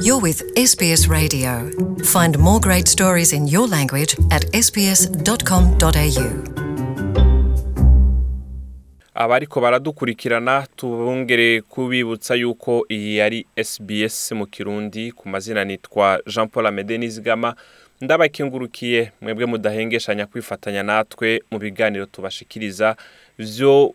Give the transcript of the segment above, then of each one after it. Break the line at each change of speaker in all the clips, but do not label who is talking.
You're with SBS Radio. Find more great stories in your language at sbs.com.au.
abariko baradukurikirana tubongere kubibutsa yuko iyi yari SBS mu kirundi ku mazina nitwa Jean Paul Amede Gama ndabakengurukiye mwebwe mudahengeshanya kwifatanya natwe mu biganiro tubashikiriza vyo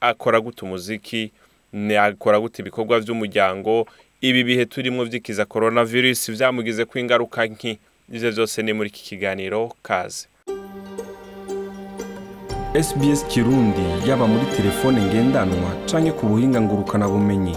akora guta umuziki yakora gute ibikorwa by'umuryango ibi bihe turimo by'ikiza korona virusi byamugize ko ingaruka nke ibyo byose ni muri iki kiganiro kaze
SBS Kirundi yaba muri telefone ngendanwa canke ku buhinga ngurukana bumenyi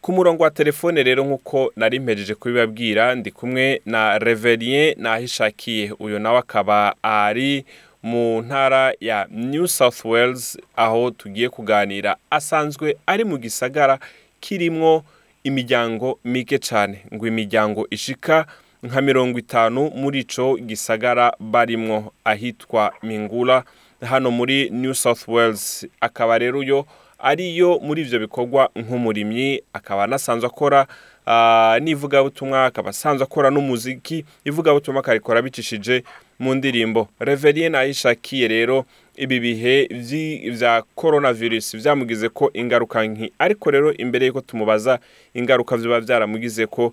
ku murongo wa telefone rero nk'uko nari mpejeje kubibabwira ndi kumwe na reverien nahishakiye uyu nawe akaba ari mu ntara ya new south wales aho tugiye kuganira asanzwe ari mu gisagara kirimo imiryango mike cyane ngo imiryango ishika nka mirongo itanu muri ico gisagara barimwo ahitwa mingura hano muri new south wales akaba rero yo ariyo muri ibyo bikorwa nk'umurimyi akaba anasanzwe akora ah, n'ivugabutumwa akaba asanzwe akora n'umuziki ivugabutumwa akarikora bicishije mu ndirimbo reveriye nayishakiye rero ibi bihe bya korona virusi byamugize ko ingaruka nki ariko rero imbere y'uko tumubaza ingaruka ziba byaramugize ko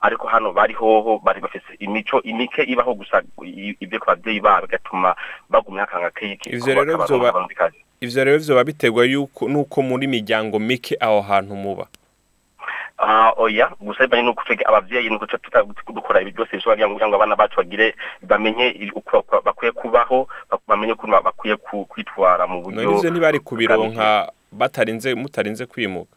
ariko hano bari hoho bari bafite imico imike ibaho gusa ibyo ku babyeyi babo bigatuma bagumya akanga kiki
ivyo rero ivyo rero vyoba biterwa yuko nuko muri miryango mike aho hantu muba
ah, oya gusa bibanye nuko twebwe abavyeyi nuko dukora ibi byose bishobora kugira ngo abana bacu bagire bamenye uko bakwiye kubaho bamenye ukuntu bakwiye kwitwara mu buryo
none ntibari kubironka batarinze mutarinze kwimuka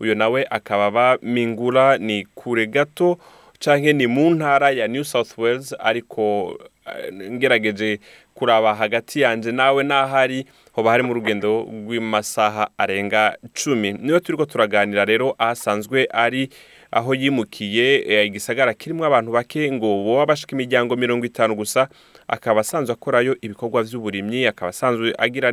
uyu nawe
akaba abamingura ni kure gato cyangwa ni mu ntara ya new south wales ariko eh, ngerageje kuraba hagati yanjye nawe n'ahari hoba harimo rugendo rw'amasaha arenga cumi niyo turi turaganira rero ahasanzwe ari aho yimukiye eh, igisagara kirimo abantu bake ngo baba bashika imiryango mirongo itanu gusa akaba asanzwe akorayo ibikorwa by'uburimyi akaba asanzwe agira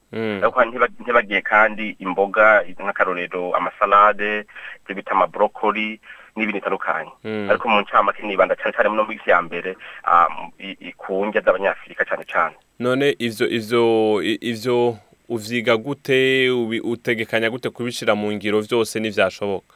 mm. ntibagiye kandi imboga nk'akarorero amasalade ibyo bita amaborokori n'ibindi bitandukanye hmm. ariko mu ncamake nibanda cyane cyane no mu isi ya mbere um, ku ndya z'abanyafurika cyane cyane
none ivyo ivyo ivyo uvyiga gute utegekanya gute kubishyira mu ngiro vyose n'ivyashoboka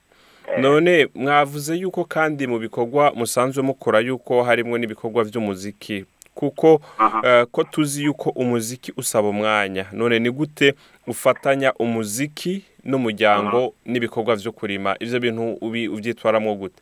eh.
none mwavuze yuko kandi mu bikorwa musanzwe mukora yuko harimo n'ibikorwa by'umuziki kuko eh, ko tuzi yuko umuziki usaba umwanya none ni gute ufatanya umuziki n'umuryango n'ibikorwa byo kurima ibyo bintu ubyitwaramo gute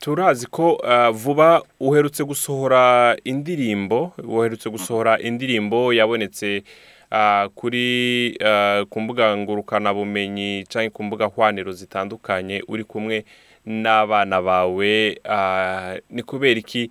turazi ko uh, vuba uherutse gusohora indirimbo uherutse gusohora indirimbo yabonetse uh, kuri uh, ku mbuga ngurukanabumenyi cyangwa ku mbuga hwaniro zitandukanye uri kumwe n'abana bawe ni kubera iki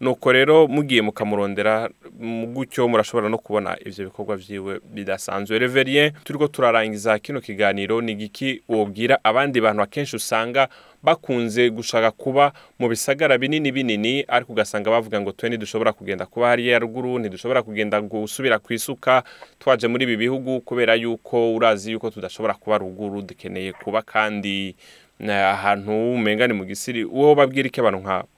nuko
rero
mugiye mukamurondera gutyo murashobora no kubona ibyo bikorwa byiwe bidasanzwe reveriye turiko turarangiza kino kiganiro ni giki wobwira abandi bantu akenshi usanga bakunze gushaka kuba mu bisagara binini binini ariko ugasanga bavuga ngo twe ntidushobora kugenda kuba hariya ruguru ntidushobora kugenda gusubira ku isuka twaje muri ibi bihugu kubera yuko urazi yuko tudashobora kuba ruguru dukeneye kuba kandi eh, ahantu umengane mu gisiri uwo babwira iki abantu nk'abo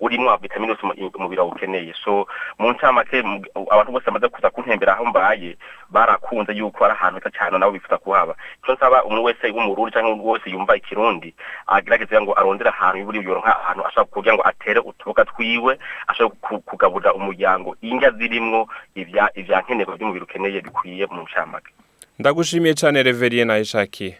urimo vitamine zose umubiri wawe ukeneye so mu ncamake abantu bose bamaze kuza kuntembera aho mbaye barakunze yuko ari ahantu heza cyane nawe bifuza kuhaba icyo nsaba umuntu wese w'umurundi cyangwa umuntu wese yumva ikirundi agerageze ngo arondere ahantu yubura yoronka ahantu ashobora kugira ngo atere utuboga twiwe ashobora kugaburira umuryango indya zirimo ibya nkenerwa by'umubiri dukeneye dukwiye mu nshamake
ndagushimiye cyane reveriye nayo ishakiye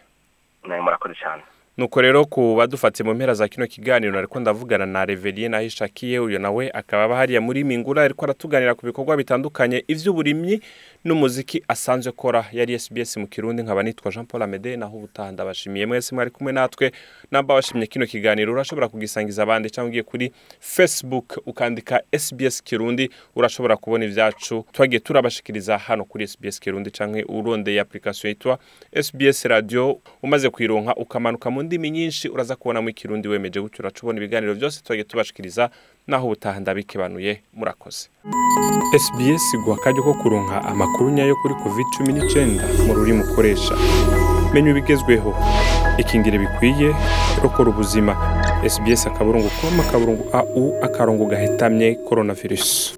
nawe murakoze cyane
nuko rero ku badufatse mu mpera za kino kiganiro ariko ndavugana na Reverie na Hishakiye uyo nawe akaba bahariya muri Mingura ariko aratuganira ku bikorwa bitandukanye ivy'uburimyi n'umuziki asanzwe kora yari SBS mu Kirundi nkaba nitwa Jean Paul Amede naho ubutanda bashimiye mwese mwari kumwe natwe namba washimye kino kiganiro urashobora kugisangiza abandi cyangwa ugiye kuri Facebook ukandika SBS Kirundi urashobora kubona ibyacu twagiye turabashikiriza hano kuri SBS Kirundi canke urondeye application yitwa SBS Radio umaze kuyironka ukamanuka mu ndimi nyinshi uraza kubona mu ikirundi wemeje gutyo uracubona ibiganiro byose twagiye tubashikiriza naho ubutaha ndabikibanuye murakoze SBS iguha akajya ko kurunga amakuru nyayo kuri covid cumi n'icyenda mu rurimi ukoresha menya ibigezweho ikingire bikwiye rokora ubuzima SBS akaburungu com akaburungu au akarongo gahetamye coronavirus